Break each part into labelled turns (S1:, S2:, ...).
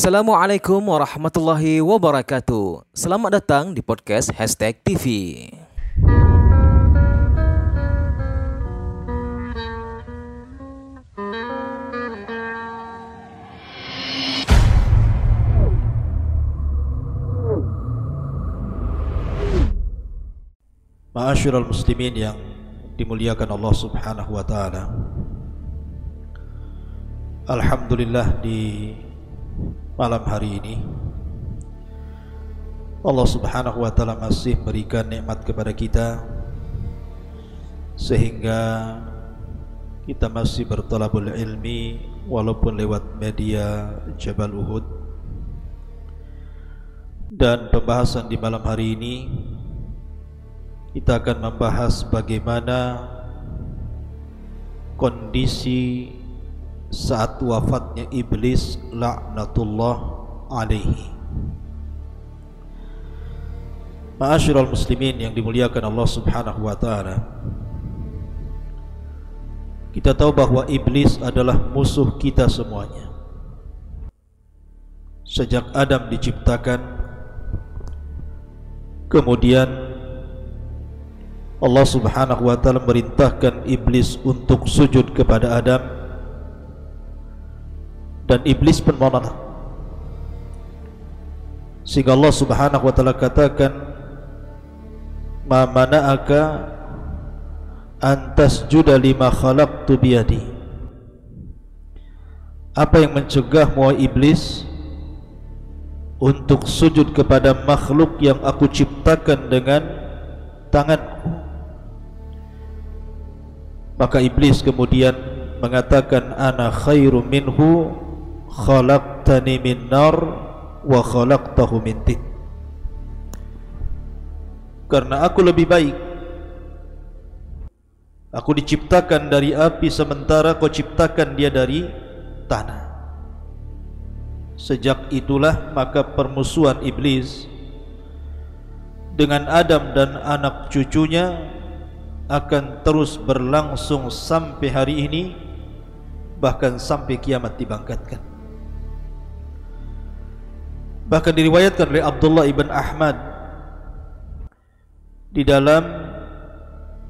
S1: Assalamualaikum warahmatullahi wabarakatuh. Selamat datang di podcast Hashtag TV.
S2: Ma'asyiral muslimin yang dimuliakan Allah Subhanahu wa taala. Alhamdulillah di malam hari ini. Allah Subhanahu wa taala masih berikan nikmat kepada kita sehingga kita masih bertolabul ilmi walaupun lewat media Jabal Uhud. Dan pembahasan di malam hari ini kita akan membahas bagaimana kondisi saat wafatnya iblis laknatullah alaihi. Ma'asyiral muslimin yang dimuliakan Allah Subhanahu wa taala. Kita tahu bahwa iblis adalah musuh kita semuanya. Sejak Adam diciptakan kemudian Allah subhanahu wa ta'ala merintahkan iblis untuk sujud kepada Adam dan iblis pun menolak sehingga Allah subhanahu wa ta'ala katakan ma mana'aka antas juda lima khalaqtu biyadi. Apa yang mencegah muai iblis untuk sujud kepada makhluk yang aku ciptakan dengan tanganku? Maka iblis kemudian mengatakan ana khairu minhu khalaqtani min nar wa khalaqtahu min tin. Karena aku lebih baik. Aku diciptakan dari api sementara kau ciptakan dia dari tanah. Sejak itulah maka permusuhan iblis dengan Adam dan anak cucunya akan terus berlangsung sampai hari ini bahkan sampai kiamat dibangkitkan bahkan diriwayatkan oleh Abdullah ibn Ahmad di dalam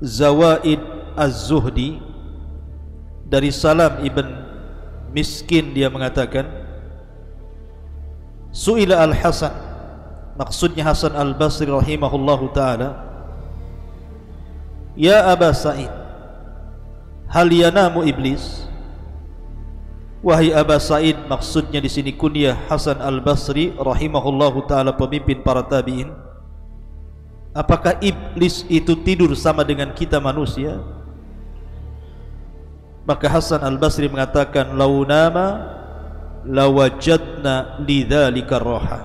S2: Zawaid Az-Zuhdi dari Salam ibn Miskin dia mengatakan Su'ila Al-Hasan maksudnya Hasan Al-Basri rahimahullahu taala Ya Aba Sa'id Hal yanamu iblis Wahai Aba Sa'id Maksudnya di sini kunyah Hasan Al-Basri Rahimahullahu ta'ala pemimpin para tabi'in. Apakah iblis itu tidur sama dengan kita manusia? Maka Hasan Al-Basri mengatakan Launama Lawajadna lidhalika roha.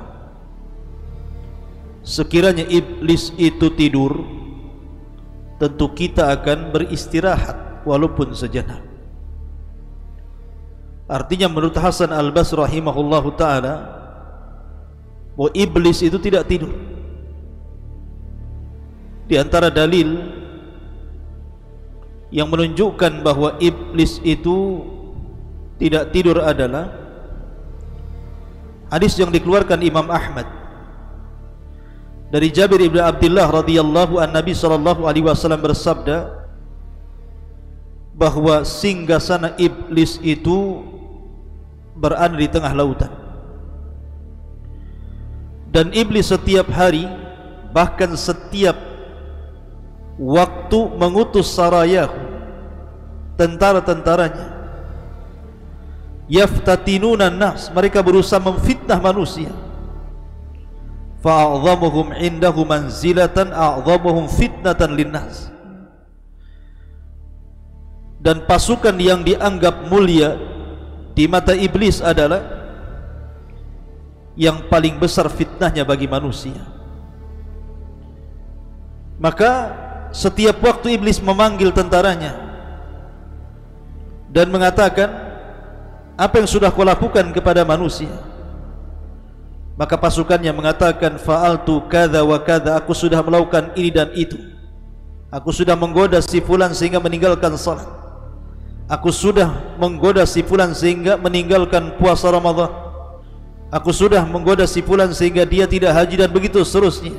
S2: Sekiranya iblis itu tidur tentu kita akan beristirahat walaupun sejenak. Artinya menurut Hasan Al-Basri rahimahullahu taala bahwa iblis itu tidak tidur. Di antara dalil yang menunjukkan bahwa iblis itu tidak tidur adalah hadis yang dikeluarkan Imam Ahmad dari Jabir ibn Abdullah radhiyallahu an Nabi sallallahu alaihi wasallam bersabda bahwa singgasana iblis itu berada di tengah lautan. Dan iblis setiap hari bahkan setiap waktu mengutus sarayahu tentara-tentaranya yaftatinuna nas mereka berusaha memfitnah manusia. Fa'adhamuhum indahu manzilatan a'dhamuhum fitnatan linnas. Dan pasukan yang dianggap mulia di mata iblis adalah yang paling besar fitnahnya bagi manusia maka setiap waktu iblis memanggil tentaranya dan mengatakan apa yang sudah kau lakukan kepada manusia Maka pasukannya mengatakan fa'altu kadza wa kadza aku sudah melakukan ini dan itu. Aku sudah menggoda si fulan sehingga meninggalkan salat. Aku sudah menggoda si fulan sehingga meninggalkan puasa Ramadan. Aku sudah menggoda si fulan sehingga dia tidak haji dan begitu seterusnya.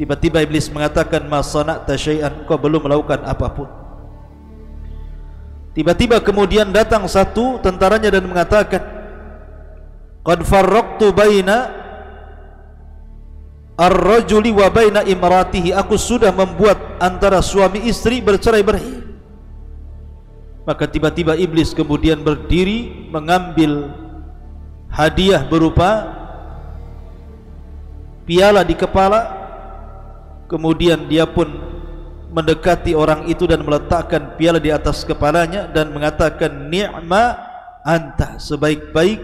S2: Tiba-tiba iblis mengatakan masana'ta syai'an kau belum melakukan apapun. Tiba-tiba kemudian datang satu tentaranya dan mengatakan Qad farraqtu baina ar-rajuli wa baina imratihi Aku sudah membuat antara suami istri bercerai-berai Maka tiba-tiba iblis kemudian berdiri mengambil hadiah berupa piala di kepala. Kemudian dia pun mendekati orang itu dan meletakkan piala di atas kepalanya dan mengatakan ni'ma anta. Sebaik-baik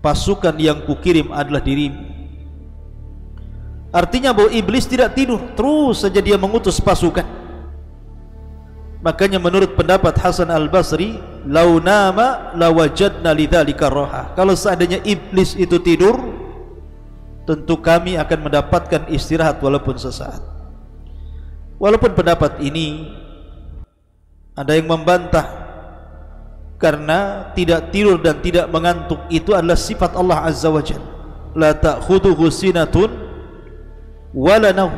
S2: pasukan yang kukirim adalah dirimu. Artinya bahwa iblis tidak tidur. Terus saja dia mengutus pasukan makanya menurut pendapat Hasan Al-Basri lau nama lawajadna lidzalika roha kalau seandainya iblis itu tidur tentu kami akan mendapatkan istirahat walaupun sesaat Walaupun pendapat ini ada yang membantah karena tidak tidur dan tidak mengantuk itu adalah sifat Allah Azza wa Jalla. La ta'khudhuhu sinatun wala nawm.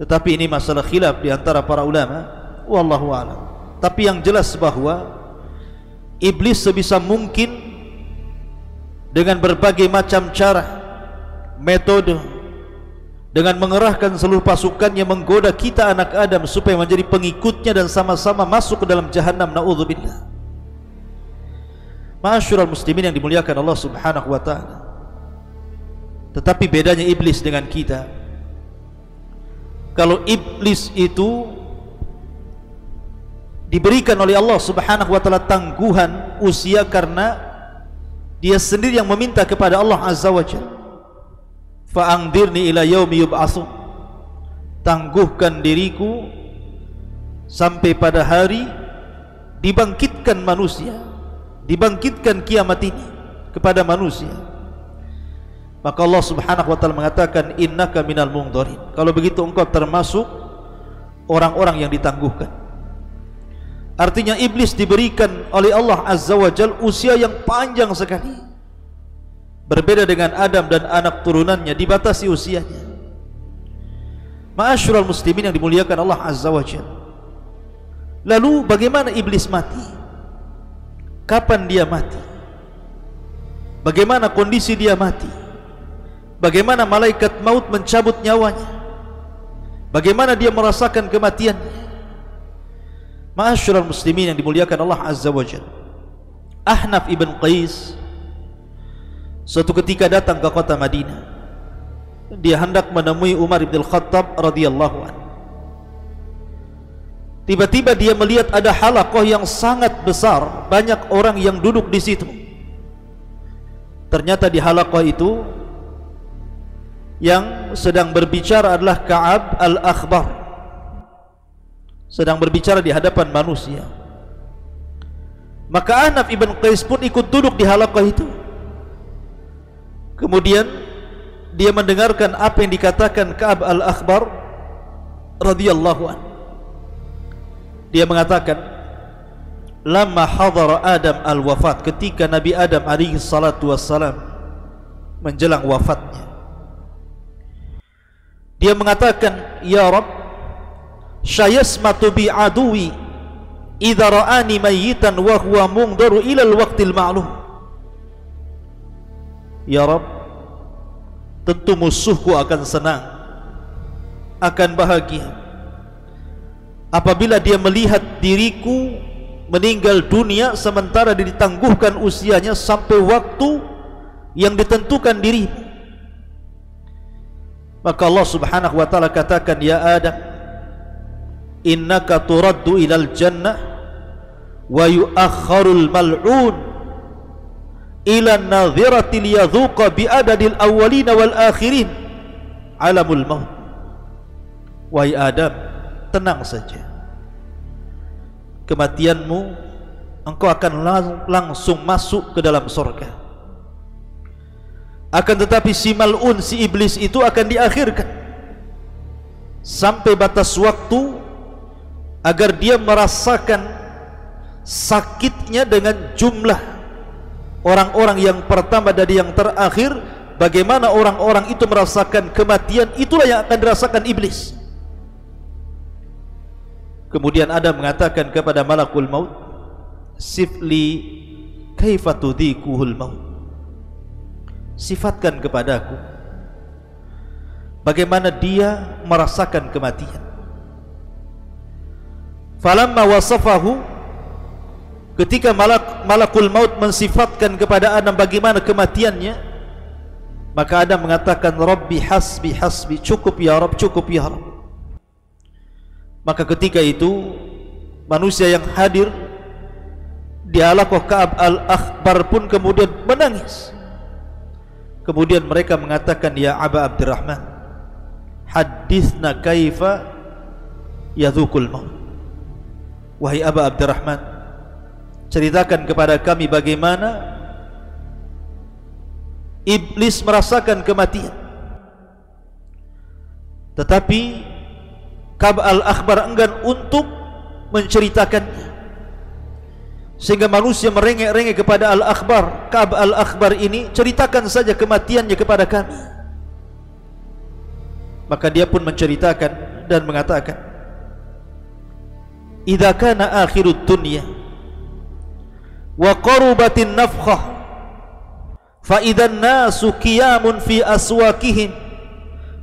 S2: Tetapi ini masalah khilaf di antara para ulama, wallahu a'lam. Tapi yang jelas bahwa iblis sebisa mungkin dengan berbagai macam cara metode dengan mengerahkan seluruh pasukannya menggoda kita anak Adam supaya menjadi pengikutnya dan sama-sama masuk ke dalam jahanam naudzubillah. Masyurul muslimin yang dimuliakan Allah Subhanahu wa taala. Tetapi bedanya iblis dengan kita. Kalau iblis itu diberikan oleh Allah Subhanahu wa taala tangguhan usia karena dia sendiri yang meminta kepada Allah Azza wa Jalla. Fa'angdirni ila yaumi yub'atsun tangguhkan diriku sampai pada hari dibangkitkan manusia dibangkitkan kiamat ini kepada manusia maka Allah Subhanahu wa taala mengatakan innaka minal mungdharin kalau begitu engkau termasuk orang-orang yang ditangguhkan artinya iblis diberikan oleh Allah Azza wa Jalla usia yang panjang sekali Berbeda dengan Adam dan anak turunannya dibatasi usianya. Ma'asyiral muslimin yang dimuliakan Allah Azza wa Jalla. Lalu bagaimana iblis mati? Kapan dia mati? Bagaimana kondisi dia mati? Bagaimana malaikat maut mencabut nyawanya? Bagaimana dia merasakan kematiannya? Ma'asyiral muslimin yang dimuliakan Allah Azza wa Jalla. Ahnaf ibn Qais Suatu ketika datang ke kota Madinah Dia hendak menemui Umar ibn Khattab radhiyallahu an. Tiba-tiba dia melihat ada halakoh yang sangat besar Banyak orang yang duduk di situ Ternyata di halakoh itu Yang sedang berbicara adalah Ka'ab al-Akhbar Sedang berbicara di hadapan manusia Maka Ahnaf ibn Qais pun ikut duduk di halakoh itu Kemudian dia mendengarkan apa yang dikatakan Ka'ab al-Akhbar radhiyallahu an. Dia mengatakan, "Lama hadara Adam al-wafat ketika Nabi Adam alaihi salatu wassalam menjelang wafatnya." Dia mengatakan, "Ya Rabb, syayasmatu bi aduwi idza ra'ani mayyitan wa huwa mungdaru ila al-waqtil ma'lum." Ya Rab Tentu musuhku akan senang Akan bahagia Apabila dia melihat diriku Meninggal dunia Sementara ditangguhkan usianya Sampai waktu Yang ditentukan diri Maka Allah subhanahu wa ta'ala katakan Ya Adam Innaka turaddu ilal jannah Wa yuakharul mal'un ila nadhirati liyadhuqa bi adadil awwalin wal akhirin. Alamul maut. Wahai adam tenang saja. Kematianmu engkau akan langsung masuk ke dalam surga akan tetapi si mal'un si iblis itu akan diakhirkan. Sampai batas waktu agar dia merasakan sakitnya dengan jumlah orang-orang yang pertama dari yang terakhir bagaimana orang-orang itu merasakan kematian itulah yang akan dirasakan iblis. Kemudian Adam mengatakan kepada malakul maut sifli kaifa tudhikuhul maut sifatkan kepadaku bagaimana dia merasakan kematian. Falamma wasafahu Ketika malak, malakul maut mensifatkan kepada Adam bagaimana kematiannya Maka Adam mengatakan Rabbi hasbi hasbi cukup ya Rabb cukup ya Rabb Maka ketika itu manusia yang hadir di Alakoh Ka'ab al-Akhbar pun kemudian menangis Kemudian mereka mengatakan Ya Aba Abdurrahman Hadithna kaifa Yadhukul maut? Wahai Aba Abdurrahman ceritakan kepada kami bagaimana iblis merasakan kematian. Tetapi Kab al-Akhbar enggan untuk menceritakannya sehingga manusia merengek-rengek kepada al-akhbar. Kaab al-akhbar ini ceritakan saja kematiannya kepada kami maka dia pun menceritakan dan mengatakan idza kana akhirud dunya wa qarubatin nafkhah fa idan nasu qiyamun fi aswaqihim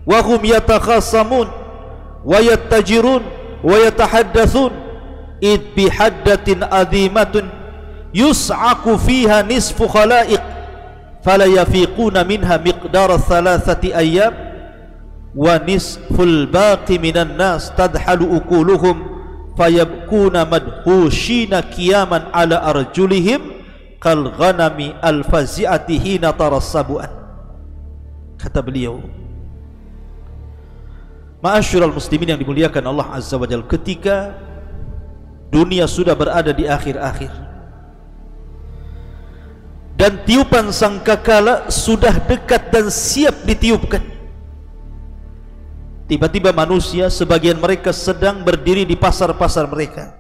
S2: wa hum yatakhasamun wa yattajirun wa yatahaddatsun إذ بحدة أذيمة يسعق فيها نصف خلائق فلا يفيقون منها مقدار ثلاثة أيام ونصف الباقي من الناس تدحل أكلهم فيبكون مدهوشين كياما على أرجلهم كالغنم الفزئة حين ترى كتب لي Ma'asyur al-muslimin يقول dimuliakan أن الله عز وجل Ketika dunia sudah berada di akhir-akhir. Dan tiupan sangkakala sudah dekat dan siap ditiupkan. Tiba-tiba manusia sebagian mereka sedang berdiri di pasar-pasar mereka.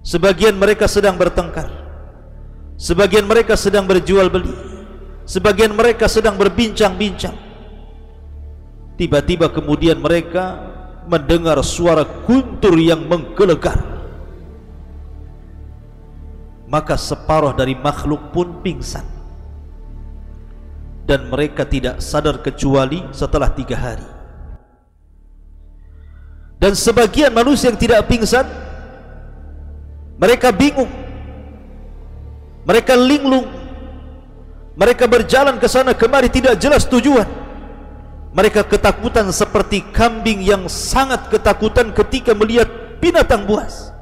S2: Sebagian mereka sedang bertengkar. Sebagian mereka sedang berjual beli. Sebagian mereka sedang berbincang-bincang. Tiba-tiba kemudian mereka mendengar suara guntur yang menggelegar. Maka separuh dari makhluk pun pingsan. Dan mereka tidak sadar kecuali setelah tiga hari. Dan sebagian manusia yang tidak pingsan mereka bingung. Mereka linglung. Mereka berjalan ke sana kemari tidak jelas tujuan mereka ketakutan seperti kambing yang sangat ketakutan ketika melihat binatang buas.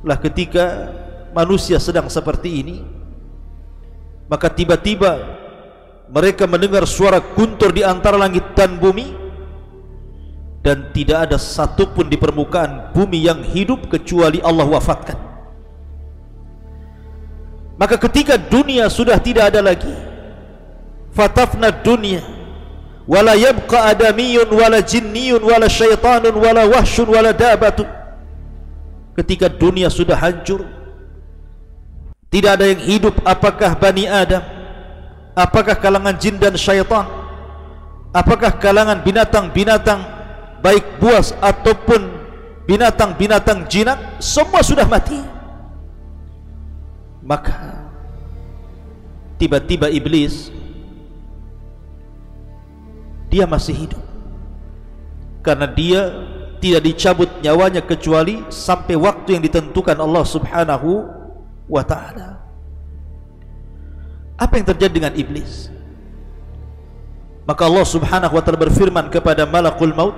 S2: Lah ketika manusia sedang seperti ini maka tiba-tiba mereka mendengar suara guntur di antara langit dan bumi dan tidak ada satu pun di permukaan bumi yang hidup kecuali Allah wafatkan. Maka ketika dunia sudah tidak ada lagi fatafna dunia wala yabqa adamiyun wala jinniyun wala syaitanun wala wahsyun wala dabatun. Ketika dunia sudah hancur tidak ada yang hidup apakah Bani Adam? Apakah kalangan jin dan syaitan? Apakah kalangan binatang-binatang baik buas ataupun binatang-binatang jinak semua sudah mati? Maka tiba-tiba iblis dia masih hidup. Karena dia tidak dicabut nyawanya kecuali sampai waktu yang ditentukan Allah Subhanahu wa taala. Apa yang terjadi dengan iblis? Maka Allah Subhanahu wa taala berfirman kepada malakul maut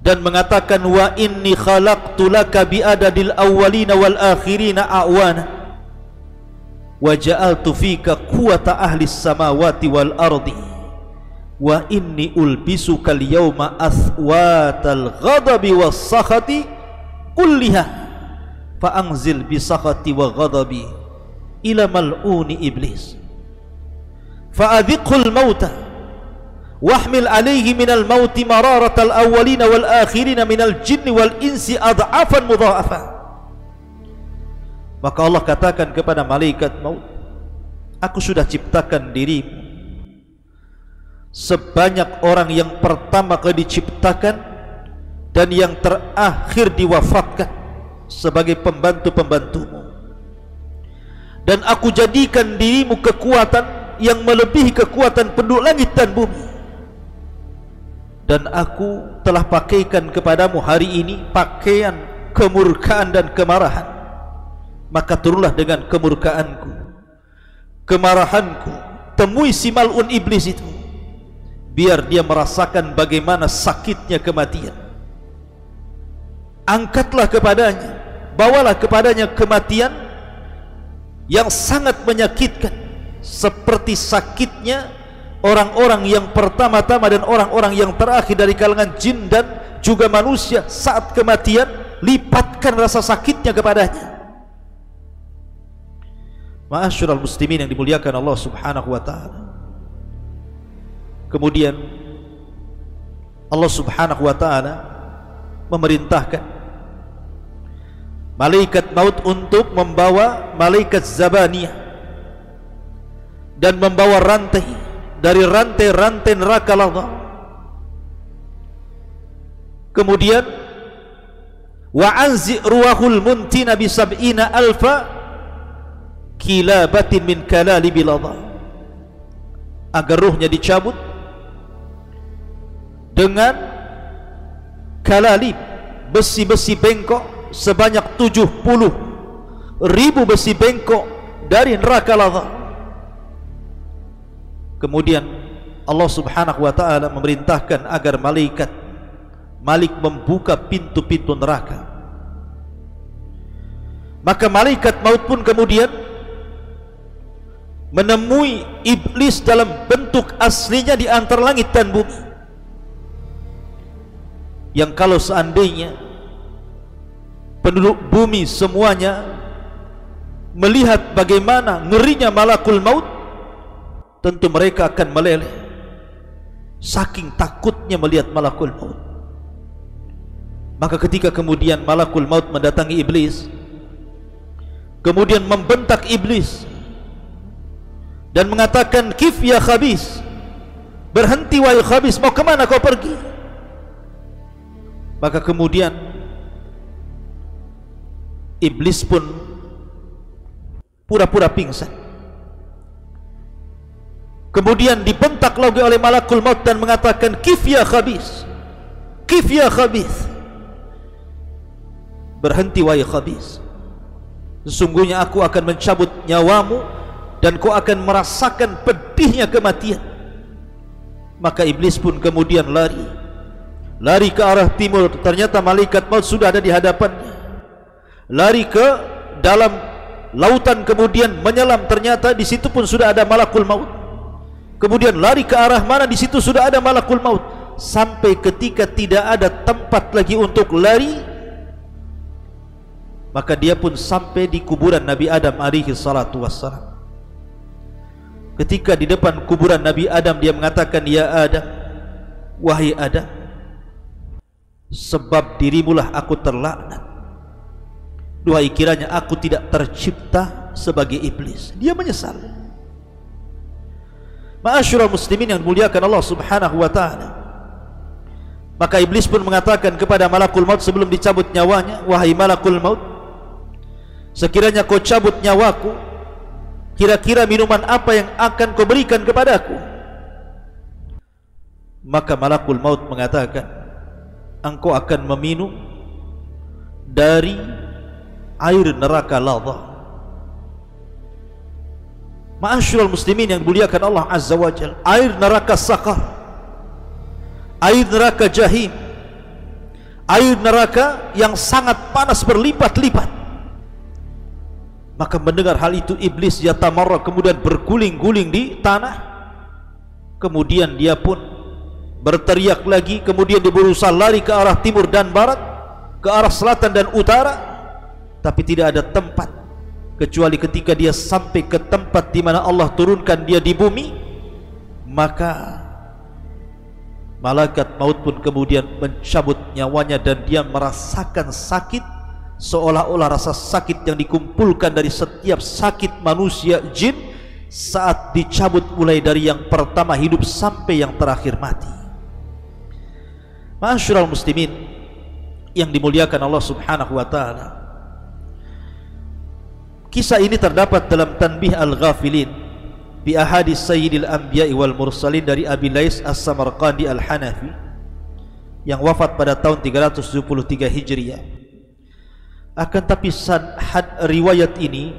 S2: dan mengatakan wa inni khalaqtu laka bi adadil awwalina wal akhirina awana wa ja'altu fika quwwata ahli samawati wal ardi wa inni ulbisuka al yawma athwatal ghadabi was sakhati kulliha. Fa anzil bi sakhati wa ghadabi ila mal'uni iblis. Fa adhiqul mautah wahmil alaihi minal mauti mararatal awwalina wal akhirina minal jinni wal insi adhafan mudha'afa. Maka Allah katakan kepada malaikat maut, Aku sudah ciptakan dirimu sebanyak orang yang pertama kali diciptakan dan yang terakhir diwafatkan sebagai pembantu-pembantumu. Dan aku jadikan dirimu kekuatan yang melebihi kekuatan penduduk langit dan bumi. Dan aku telah pakaikan kepadamu hari ini pakaian kemurkaan dan kemarahan. Maka turunlah dengan kemurkaanku, kemarahanku, temui si malun iblis itu biar dia merasakan bagaimana sakitnya kematian. Angkatlah kepadanya bawalah kepadanya kematian yang sangat menyakitkan seperti sakitnya orang-orang yang pertama-tama dan orang-orang yang terakhir dari kalangan jin dan juga manusia saat kematian lipatkan rasa sakitnya kepadanya. Ma'asyiral muslimin yang dimuliakan Allah Subhanahu wa taala Kemudian Allah Subhanahu wa taala memerintahkan malaikat maut untuk membawa malaikat zabaniyah dan membawa rantai dari rantai-rantai neraka Allah. Kemudian wa anzi ruhul muntina bi sab'ina alfa kilabatin min kalali biladha agar ruhnya dicabut dengan kalalib besi-besi bengkok sebanyak 70 ribu besi bengkok dari neraka lava. Kemudian Allah subhanahu wa ta'ala memerintahkan agar malaikat malik membuka pintu-pintu neraka. Maka malaikat maut pun kemudian menemui iblis dalam bentuk aslinya di antara langit dan bumi yang kalau seandainya penduduk bumi semuanya melihat bagaimana ngerinya malakul maut tentu mereka akan meleleh. Saking takutnya melihat malakul maut. Maka ketika kemudian malakul maut mendatangi iblis kemudian membentak iblis dan mengatakan kif ya khabis berhenti wahai khabis mau kemana kau pergi maka kemudian iblis pun pura-pura pingsan. Kemudian dibentak lagi oleh malakul maut dan mengatakan kif ya khabis? Kif ya khabis? Berhenti wahai khabis. Sesungguhnya aku akan mencabut nyawamu dan kau akan merasakan pedihnya kematian. Maka iblis pun kemudian lari lari ke arah timur. Ternyata malaikat maut sudah ada di hadapannya lari ke dalam lautan kemudian menyelam. Ternyata di situ pun sudah ada malakul maut. Kemudian lari ke arah mana? Di situ sudah ada malakul maut. Sampai ketika tidak ada tempat lagi untuk lari maka dia pun sampai di kuburan Nabi Adam alaihi salatu wassalam. Ketika di depan kuburan Nabi Adam dia mengatakan ya Adam wahai Adam sebab dirimulah aku terlaknat. Duhai kiranya aku tidak tercipta sebagai iblis. Dia menyesal. Ma'asyurah muslimin yang dimuliakan Allah subhanahu wa ta'ala. Maka iblis pun mengatakan kepada malakul maut sebelum dicabut nyawanya wahai malakul maut sekiranya kau cabut nyawaku kira-kira minuman apa yang akan kau berikan kepadaku? Maka malakul maut mengatakan engkau akan meminum dari air neraka lava. Ma'asyiral muslimin yang dimuliakan Allah Azza wa Jalla, air neraka sakar, air neraka jahim, air neraka yang sangat panas berlipat-lipat. Maka mendengar hal itu iblis yatamarra kemudian berguling-guling di tanah. Kemudian dia pun berteriak lagi kemudian dia berusaha lari ke arah timur dan barat ke arah selatan dan utara tapi tidak ada tempat kecuali ketika dia sampai ke tempat di mana Allah turunkan dia di bumi maka malaikat maut pun kemudian mencabut nyawanya dan dia merasakan sakit seolah-olah rasa sakit yang dikumpulkan dari setiap sakit manusia jin saat dicabut mulai dari yang pertama hidup sampai yang terakhir mati. Masyurul muslimin yang dimuliakan Allah Subhanahu wa taala. Kisah ini terdapat dalam Tanbih Al-Ghafilin bi ahadis Sayyidil Anbiya'i wal Mursalin dari Abi Lais As-Samarqandi Al-Hanafi yang wafat pada tahun 373 Hijriah. Akan tapi sanad riwayat ini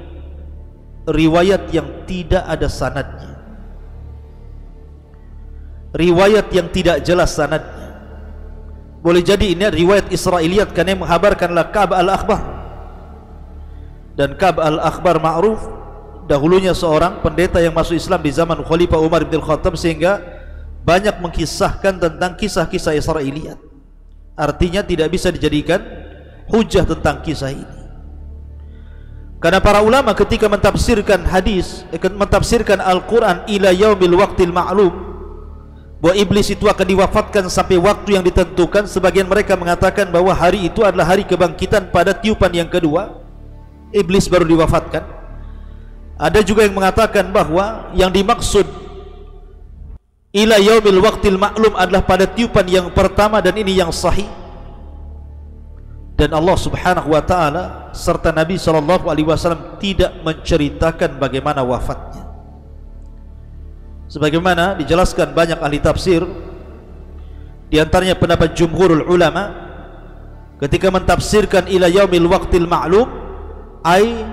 S2: riwayat yang tidak ada sanadnya. Riwayat yang tidak jelas sanadnya boleh jadi ini riwayat Israiliyat yang menghabarkanlah Ka'b al-Akhbar dan Ka'b al-Akhbar ma'ruf dahulunya seorang pendeta yang masuk Islam di zaman Khalifah Umar bin Khattab sehingga banyak mengkisahkan tentang kisah-kisah Israiliyat artinya tidak bisa dijadikan hujah tentang kisah ini. Karena para ulama ketika mentafsirkan hadis, eh, mentafsirkan Al-Quran ila yaumil waqtil ma'lum, bahwa iblis itu akan diwafatkan sampai waktu yang ditentukan, sebagian mereka mengatakan bahwa hari itu adalah hari kebangkitan pada tiupan yang kedua, iblis baru diwafatkan. Ada juga yang mengatakan bahwa yang dimaksud ila yaumil waqtil ma'lum adalah pada tiupan yang pertama dan ini yang sahih dan Allah Subhanahu wa taala serta Nabi sallallahu alaihi wasallam tidak menceritakan bagaimana wafatnya. Sebagaimana dijelaskan banyak ahli tafsir di antaranya pendapat jumhurul ulama ketika mentafsirkan ila yaumil waqtil ma'lum ai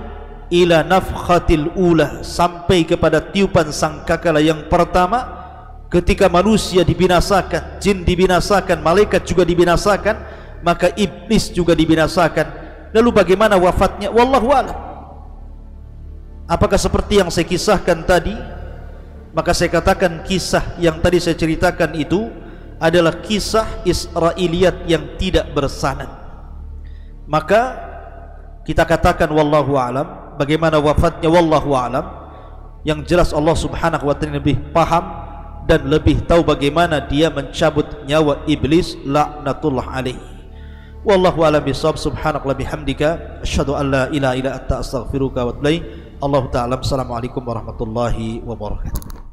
S2: ila nafkhatil ula sampai kepada tiupan sangkakala yang pertama ketika manusia dibinasakan, jin dibinasakan, malaikat juga dibinasakan maka iblis juga dibinasakan. Lalu bagaimana wafatnya? Wallahu alam. Apakah seperti yang saya kisahkan tadi maka saya katakan kisah yang tadi saya ceritakan itu adalah kisah Israiliyat yang tidak bersanad. Maka kita katakan wallahu alam bagaimana wafatnya wallahu alam yang jelas Allah Subhanahu wa taala lebih paham dan lebih tahu bagaimana dia mencabut nyawa iblis laknatullah alaihi wallahu a'lam bishawab subhanaka wa bihamdika. Asyhadu an la ilaha illa anta astaghfiruka wa atubu Allah taala assalamualaikum warahmatullahi wabarakatuh